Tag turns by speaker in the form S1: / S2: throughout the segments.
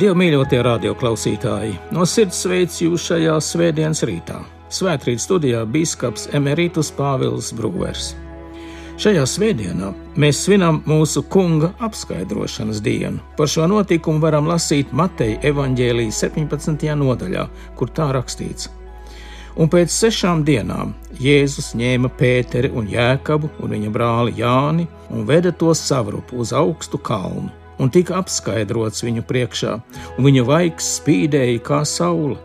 S1: Dievu mīļotie radioklausītāji, no sirds sveicu jūs šajā svētdienas rītā. Svētrīt studijā biskups Emerītus Pāvils Brūvers. Šajā svētdienā mēs svinam mūsu kunga apskaidrošanas dienu. Par šo notikumu varam lasīt Mateja evaņģēlijas 17. nodaļā, kur tā rakstīts. Un pēc sešām dienām Jēzus ņēma Pēteri un Jēkabu un viņa brāli Jāni un veda tos savrupu uz augstu kalnu un tika apskaidrots viņu priekšā, un viņa vaigs spīdēja kā saule,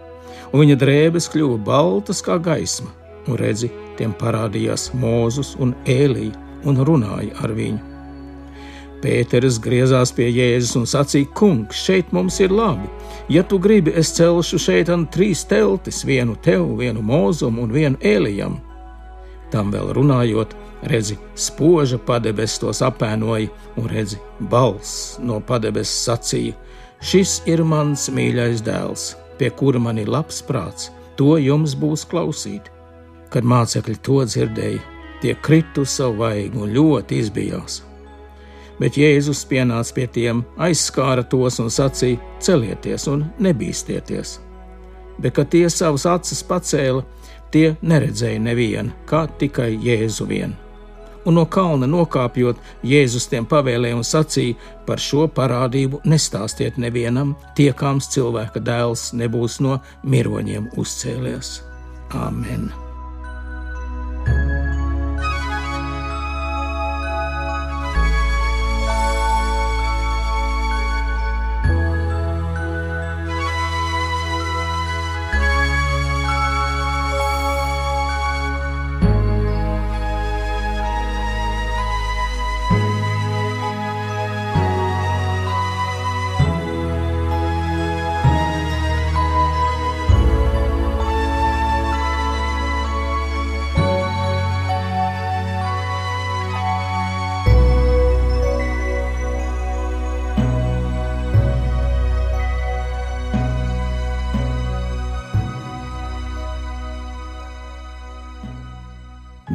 S1: un viņa drēbes kļuva baltas kā gaisma, un redzi, tiem parādījās Mūzus un Ēlija un runāja ar viņu. Pēters griezās pie Jēzus un sacīja: Kungs, šeit mums ir labi. Ja tu gribi, es celšu šeit trīs teltis, vienu tev, vienu mūzum un vienu ēlijam. Tam vēl runājot, redzi, spoža padebes tos apēnoja, un redzi, balss no padebes sacīja: Šis ir mans mīļais dēls, pie kura man ir labs prāts, to jums būs klausīt. Kad mācekļi to dzirdēja, tie kritu savu vaigu un ļoti izbijās. Bet Jēzus pienāca pie tiem, aizskāra tos un sacīja: Celieties un nebīsties! Bet, kad tie savus acis pacēla, tie neredzēja nevienu, kā tikai Jēzu vienu un no kalna nokāpjot, Jēzus tiem pavēlēja un sacīja: Par šo parādību nestāstiet nevienam, tiekāms cilvēka dēls nebūs no miroņiem uzcēlies. Āmen!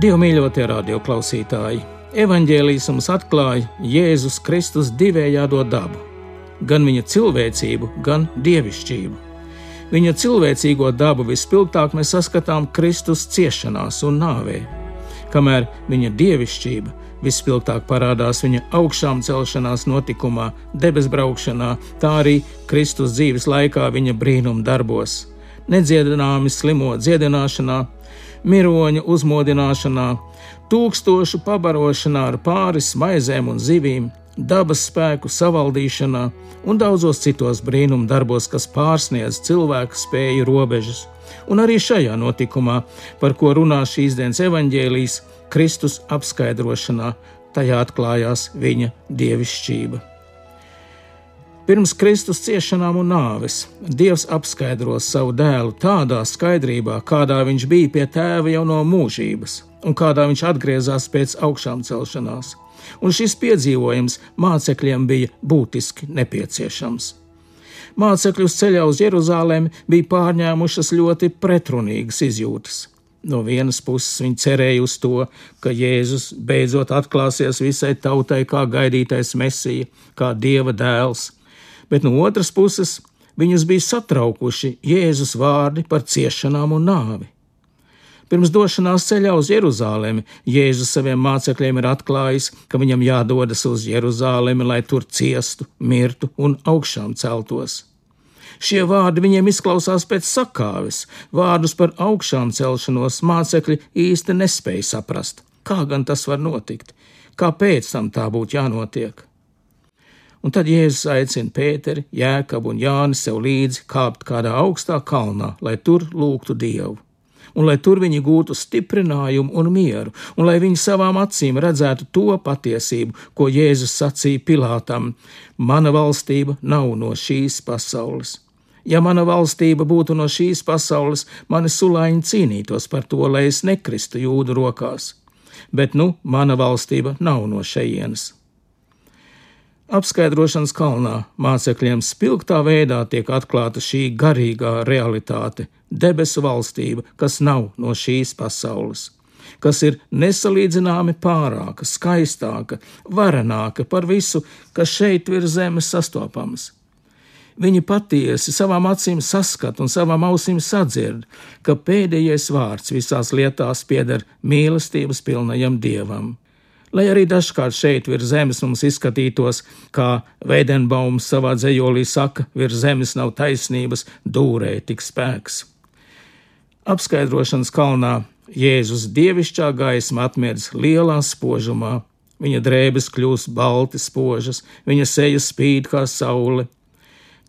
S1: Dievu mīļotie radioklausītāji, evanģēlijas mums atklāja Jēzus Kristus divējādo dabu, gan viņa cilvēcību, gan dievišķību. Viņa cilvēcīgo dabu vispilgtāk mēs saskatām Kristus ciešanās un nāvē, kamēr viņa dievišķība vispilgtāk parādās viņa augšām celšanās notikumā, debes braukšanā, tā arī Kristus dzīves laikā viņa brīnum darbos, nedziedināmi slimo dziedināšanā, miroņa uzmodināšanā, tūkstošu pabarošanā ar pāris maizēm un zivīm, dabas spēku savaldīšanā un daudzos citos brīnumu darbos, kas pārsniedz cilvēku spēju robežas. Un arī šajā notikumā, par ko runā šīs dienas evaņģēlijas, Kristus apskaidrošanā, tajā atklājās viņa dievišķība. Pirms Kristus ciešanām un nāves Dievs apskaidro savu dēlu tādā skaidrībā, kādā viņš bija pie tēva jau no mūžības, un kādā viņš atgriezās pēc augšām celšanās. Un šis piedzīvojums mācekļiem bija būtiski nepieciešams. Mācekļus ceļā uz Jeruzalemi bija pārņēmušas ļoti pretrunīgas izjūtas. No vienas puses viņi cerēja uz to, ka Jēzus beidzot atklāsies visai tautai kā gaidītais mesija, kā dieva dēls bet no otras puses viņus bija satraukuši Jēzus vārdi par ciešanām un nāvi. Pirms došanās ceļā uz Jeruzalemi Jēzus saviem mācekļiem ir atklājis, ka viņam jādodas uz Jeruzalemi, lai tur ciestu, mirtu un augšām celtos. Šie vārdi viņiem izklausās pēc sakāves, vārdus par augšām celšanos mācekļi īsti nespēja saprast. Kā gan tas var notikt? Kāpēc tam tā būtu jānotiek? Un tad Jēzus aicina Pēteri, Jēkabu un Jāni sev līdzi kāpt kādā augstā kalnā, lai tur lūgtu Dievu. Un lai tur viņi gūtu stiprinājumu un mieru, un lai viņi savām acīm redzētu to patiesību, ko Jēzus sacīja Pilātam: Mana valstība nav no šīs pasaules. Ja mana valstība būtu no šīs pasaules, mani sulāņi cīnītos par to, lai es nekristu jūdu rokās. Bet nu, mana valstība nav no šejienes. Apskaidrošanas kalnā mācekļiem spilgtā veidā tiek atklāta šī garīgā realitāte, debesu valstība, kas nav no šīs pasaules, kas ir nesalīdzināmi pārāka, skaistāka, varenāka par visu, kas šeit virs zemes sastopams. Viņi patiesi savām acīm saskat un savām ausīm sadzird, ka pēdējais vārds visās lietās pieder mīlestības pilnajam dievam. Lai arī dažkārt šeit virs zemes mums izskatītos, kā Veidenbaums savā dzējolī saka, virs zemes nav taisnības, dūrē tik spēks. Apskaidrošanas kalnā Jēzus dievišķā gaisma atmirdz lielā spožumā, viņa drēbes kļūst balti spožas, viņa seja spīd kā saule.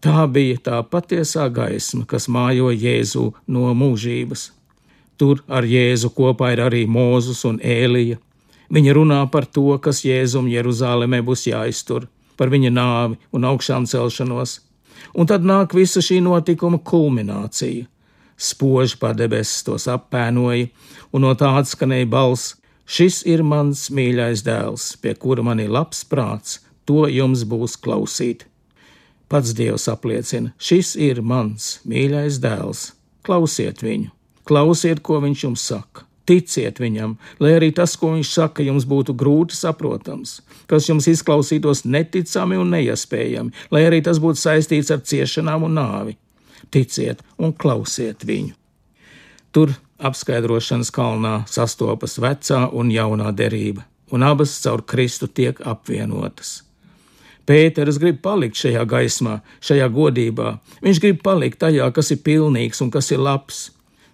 S1: Tā bija tā patiesā gaisma, kas mājo Jēzu no mūžības. Tur ar Jēzu kopā ir arī Mūzus un Ēlija. Viņa runā par to, kas Jēzum Jeruzālēmē būs jāiztur, par viņa nāvi un augšām celšanos. Un tad nāk visa šī notikuma kulminācija spoži pār debesis tos apēnoja, un no tā atskanēja balss: Šis ir mans mīļais dēls, pie kura man ir labs prāts, to jums būs klausīt. Pats Dievs apliecina: Šis ir mans mīļais dēls, klausiet viņu, klausiet, ko viņš jums saka. Ticiet viņam, lai arī tas, ko viņš saka, jums būtu grūti saprotams, kas jums izklausītos neticami un neiespējami, lai arī tas būtu saistīts ar ciešanām un nāvi ticiet un klausiet viņu. Tur apskaidrošanas kalnā sastopas vecā un jaunā derība, un abas caur Kristu tiek apvienotas. Pēters grib palikt šajā gaismā, šajā godībā. Viņš grib palikt tajā, kas ir pilnīgs un kas ir labs,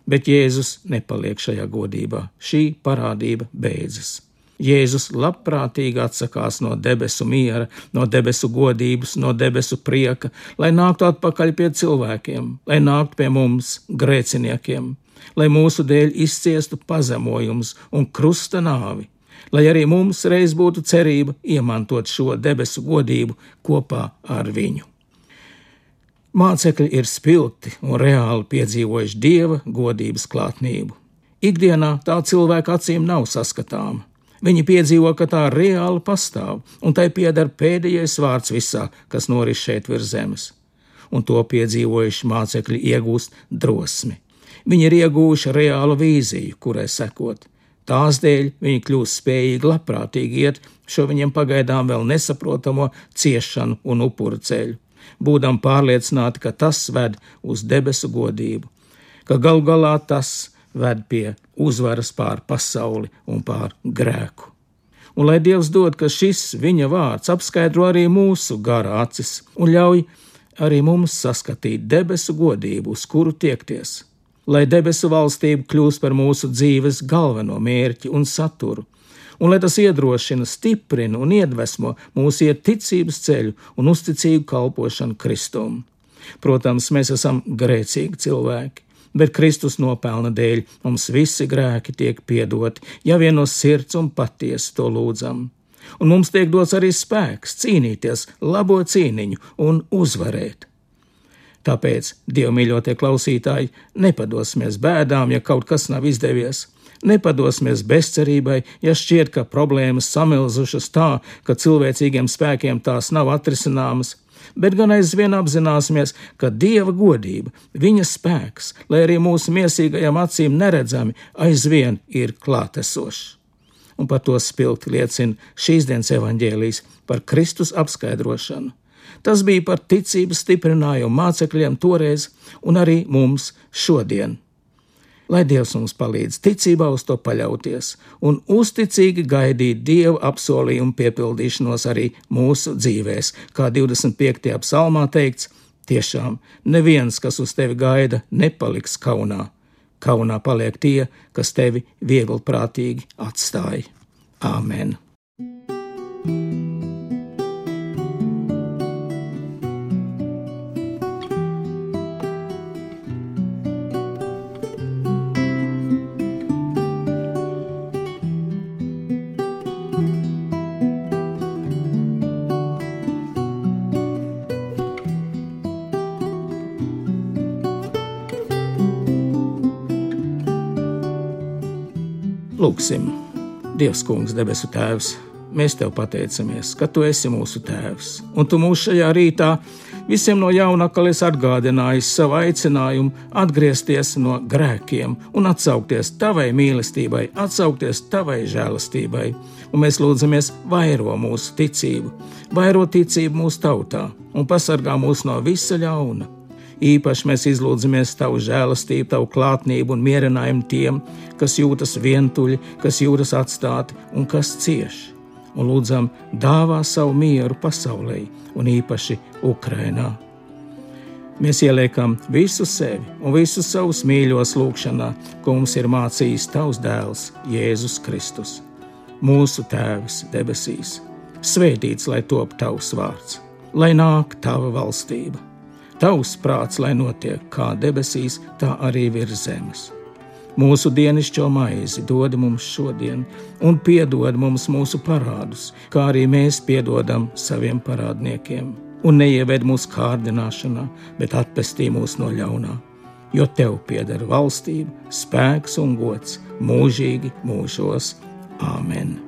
S1: bet Jēzus nepaliek šajā godībā. Šī parādība beidzas. Jēzus labprātīgi atsakās no debesu miera, no debesu godības, no debesu prieka, lai nāktu atpakaļ pie cilvēkiem, lai nāktu pie mums, grēciniekiem, lai mūsu dēļ izciestu pazemojums un krusta nāvi, lai arī mums reiz būtu cerība iemantot šo debesu godību kopā ar viņu. Mācekļi ir spilgti un reāli piedzīvojuši dieva godības klātnību. Ikdienā tā cilvēka acīm nav saskatāma Viņi piedzīvo, ka tā reāli pastāv, un tai pieder pēdējais vārds visā, kas noris šeit virs zemes. Un to piedzīvojuši mācekļi iegūst drosmi. Viņi ir iegūši reālu vīziju, kurai sekot. Tās dēļ viņi kļūst spējīgi labprātīgi iet šo viņiem pagaidām vēl nesaprotamo ciešanu un upuru ceļu, būdam pārliecināti, ka tas ved uz debesu godību, ka gal galā tas ved pie uzvaras pār pasauli un pār grēku. Un lai Dievs dod, ka šis viņa vārds apskaidro arī mūsu gara acis un ļauj arī mums saskatīt debesu godību, uz kuru tiekties, lai debesu valstība kļūst par mūsu dzīves galveno mērķi un saturu, un lai tas iedrošina, stiprina un iedvesmo mūsu iet ticības ceļu un uzticīgu kalpošanu Kristum. Protams, mēs esam grēcīgi cilvēki, bet Kristus nopelna dēļ mums visi grēki tiek piedoti, ja vien no sirds un patiesi to lūdzam. Un mums tiek dots arī spēks cīnīties labo cīniņu un uzvarēt. Tāpēc, dievmīļotie klausītāji, nepadosimies bēdām, ja kaut kas nav izdevies. Nepadosimies bezcerībai, ja šķiet, ka problēmas samilzušas tā, ka cilvēcīgiem spēkiem tās nav atrisināmas bet gan aizvien apzināsimies, ka Dieva godība, viņa spēks, lai arī mūsu miesīgajām acīm neredzami, aizvien ir klātesošs. Un par to spilgti liecina šīs dienas evaņģēlijas par Kristus apskaidrošanu. Tas bija par ticības stiprinājumu mācekļiem toreiz un arī mums šodien lai Dievs mums palīdz ticībā uz to paļauties un uzticīgi gaidīt Dieva apsolījumu piepildīšanos arī mūsu dzīvēs, kā 25. psalmā teikts. Tiešām neviens, kas uz tevi gaida, nepaliks kaunā. Kaunā paliek tie, kas tevi vieglprātīgi atstāja. Āmen! Lūksim, Dievs, Kungs, debesu Tēvs, mēs Tev pateicamies, ka Tu esi mūsu Tēvs, un Tu mūs šajā rītā visiem no jauna atkal esi atgādinājis savu aicinājumu atgriezties no grēkiem un atsaukties Tavai mīlestībai, atsaukties Tavai žēlastībai.
S2: un mēs lūdzamies vairo mūsu ticību, vairo ticību mūsu tautā un pasargā mūs no visa ļauna. Īpaši mēs izlūdzamies Tavu žēlastību, Tavu klātnību un mierinājumu tiem, kas jūtas vientuļi, kas jūtas atstāti un kas cieš. Un lūdzam, dāvā savu mieru pasaulē un īpaši Ukrainā. Mēs ieliekam visu sevi un visus savus mīļos lūgšanā, ko mums ir mācījis Tavs dēls, Jēzus Kristus. Mūsu Tēvs debesīs, svētīts lai top Tavs vārds, lai nāk Tava valstība. Tavs prāts, lai notiek kā debesīs, tā arī virs zemes. Mūsu dienascho maizi dod mums šodien, un piedod mums mūsu parādus, kā arī mēs piedodam saviem parādniekiem un neieved mūsu kārdināšanā, bet atpestī mūs no ļaunā. Jo tev pieder valstība, spēks un gods mūžīgi mūžos. Āmen!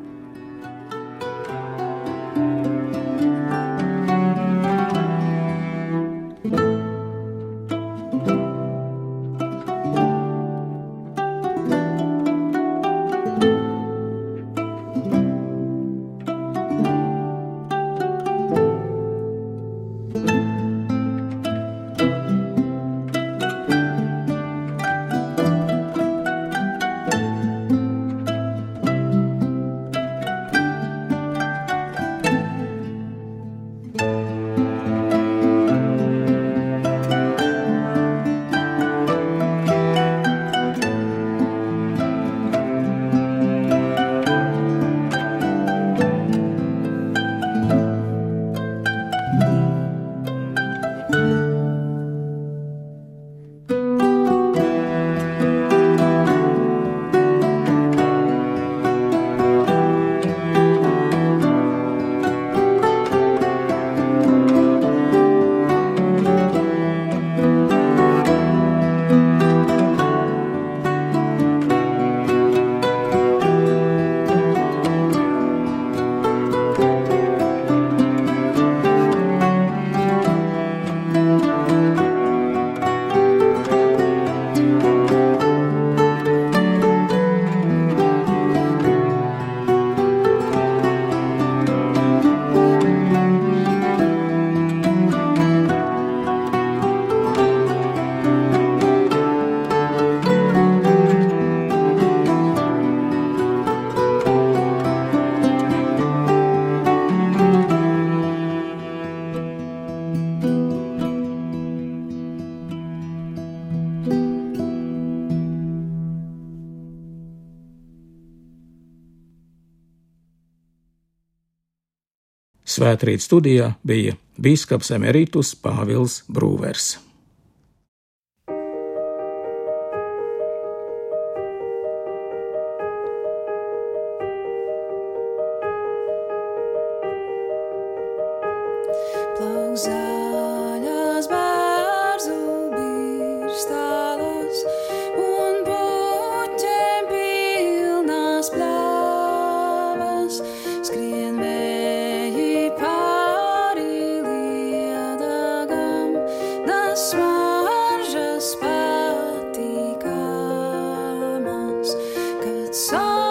S2: Svētrīt studijā bija Bīskaps Emerītus Pāvils Brūvers. So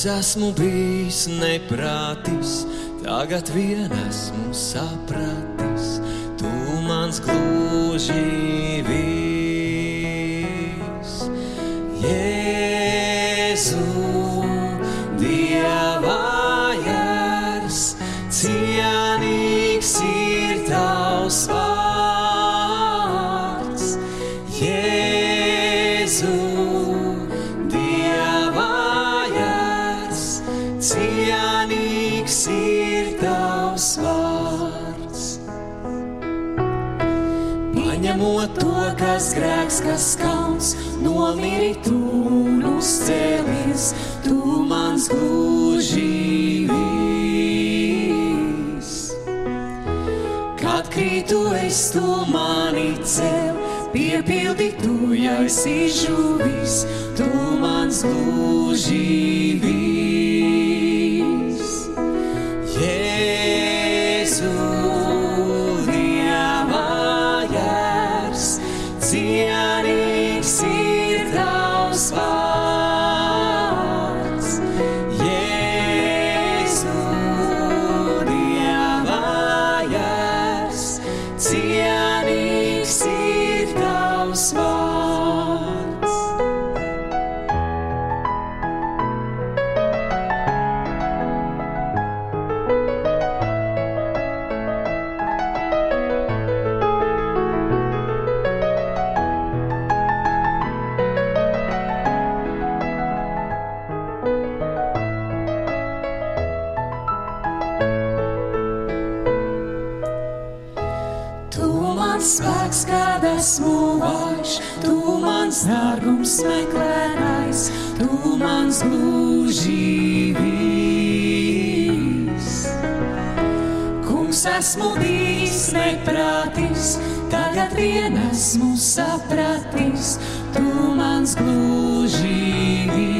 S2: Kungs esmu bijis neprātis, tagad vien esmu sapratis, tu mans gluži vis. Jēzu, Dievā! cienīgs ir tavs vārds, nomiri tu un uzcēlies, tu mans gluži tu esi tu mani cel, piepildi tu, ja esi žuvis, tu mans gluži mans spēks, kad esmu vājš, tu mans dārgums meklētājs, tu mans gluži vis. Kungs esmu bijis neprātis, tagad vien esmu sapratis, tu mans gluži vis.